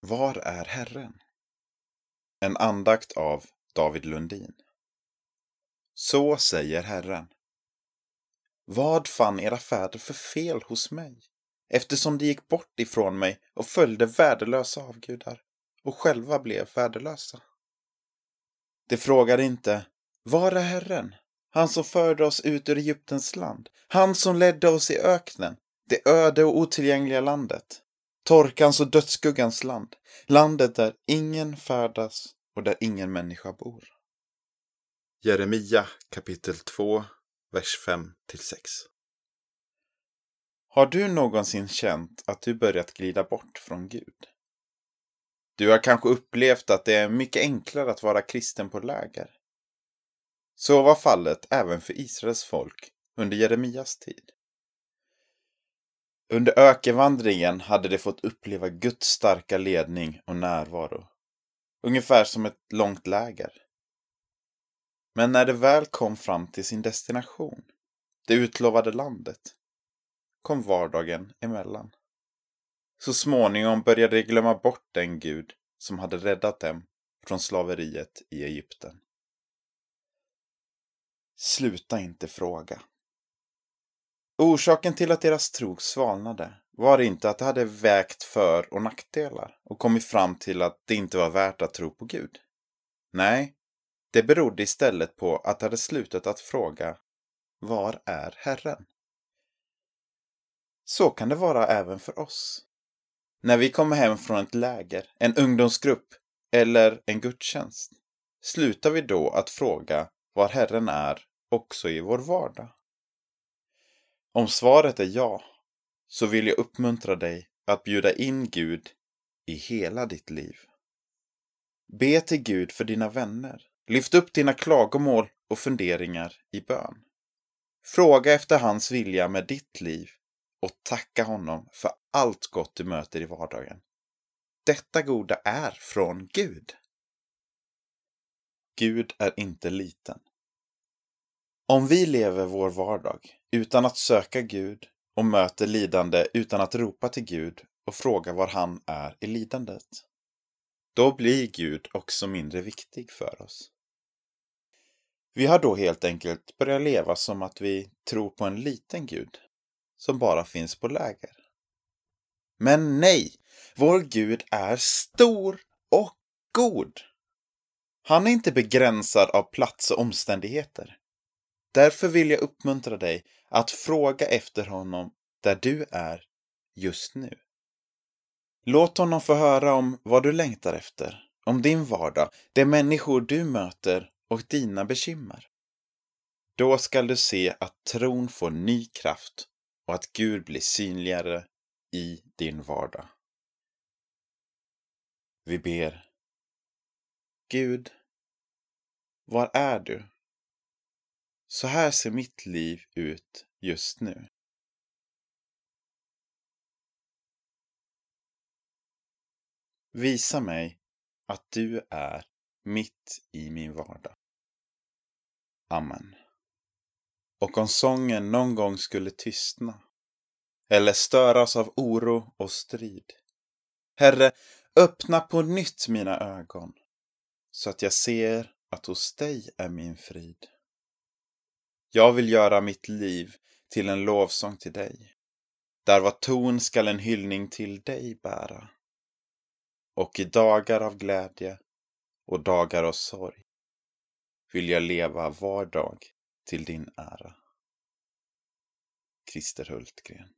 Var är Herren? En andakt av David Lundin. Så säger Herren. Vad fann era fäder för fel hos mig, eftersom de gick bort ifrån mig och följde värdelösa avgudar och själva blev värdelösa? De frågade inte, var är Herren? Han som förde oss ut ur Egyptens land, han som ledde oss i öknen, det öde och otillgängliga landet, torkans och dödsskuggans land, landet där ingen färdas och där ingen människa bor. Jeremia kapitel 2, vers 5 6. Har du någonsin känt att du börjat glida bort från Gud? Du har kanske upplevt att det är mycket enklare att vara kristen på läger. Så var fallet även för Israels folk under Jeremias tid. Under ökenvandringen hade de fått uppleva Guds starka ledning och närvaro. Ungefär som ett långt läger. Men när de väl kom fram till sin destination, det utlovade landet, kom vardagen emellan. Så småningom började de glömma bort den Gud som hade räddat dem från slaveriet i Egypten. Sluta inte fråga. Orsaken till att deras tro svalnade var inte att de hade vägt för och nackdelar och kommit fram till att det inte var värt att tro på Gud. Nej, det berodde istället på att de hade slutat att fråga Var är Herren? Så kan det vara även för oss. När vi kommer hem från ett läger, en ungdomsgrupp eller en gudstjänst, slutar vi då att fråga var Herren är också i vår vardag? Om svaret är ja, så vill jag uppmuntra dig att bjuda in Gud i hela ditt liv. Be till Gud för dina vänner. Lyft upp dina klagomål och funderingar i bön. Fråga efter hans vilja med ditt liv och tacka honom för allt gott du möter i vardagen. Detta goda är från Gud. Gud är inte liten. Om vi lever vår vardag utan att söka Gud och möter lidande utan att ropa till Gud och fråga var han är i lidandet, då blir Gud också mindre viktig för oss. Vi har då helt enkelt börjat leva som att vi tror på en liten Gud som bara finns på läger. Men nej, vår Gud är stor och god. Han är inte begränsad av plats och omständigheter. Därför vill jag uppmuntra dig att fråga efter honom där du är just nu. Låt honom få höra om vad du längtar efter, om din vardag, de människor du möter och dina bekymmer. Då skall du se att tron får ny kraft och att Gud blir synligare i din vardag. Vi ber. Gud, var är du? Så här ser mitt liv ut just nu. Visa mig att du är mitt i min vardag. Amen. Och om sången någon gång skulle tystna eller störas av oro och strid. Herre, öppna på nytt mina ögon så att jag ser att hos dig är min frid. Jag vill göra mitt liv till en lovsång till dig. Där var ton skall en hyllning till dig bära. Och i dagar av glädje och dagar av sorg vill jag leva var dag till din ära. Christer Hultgren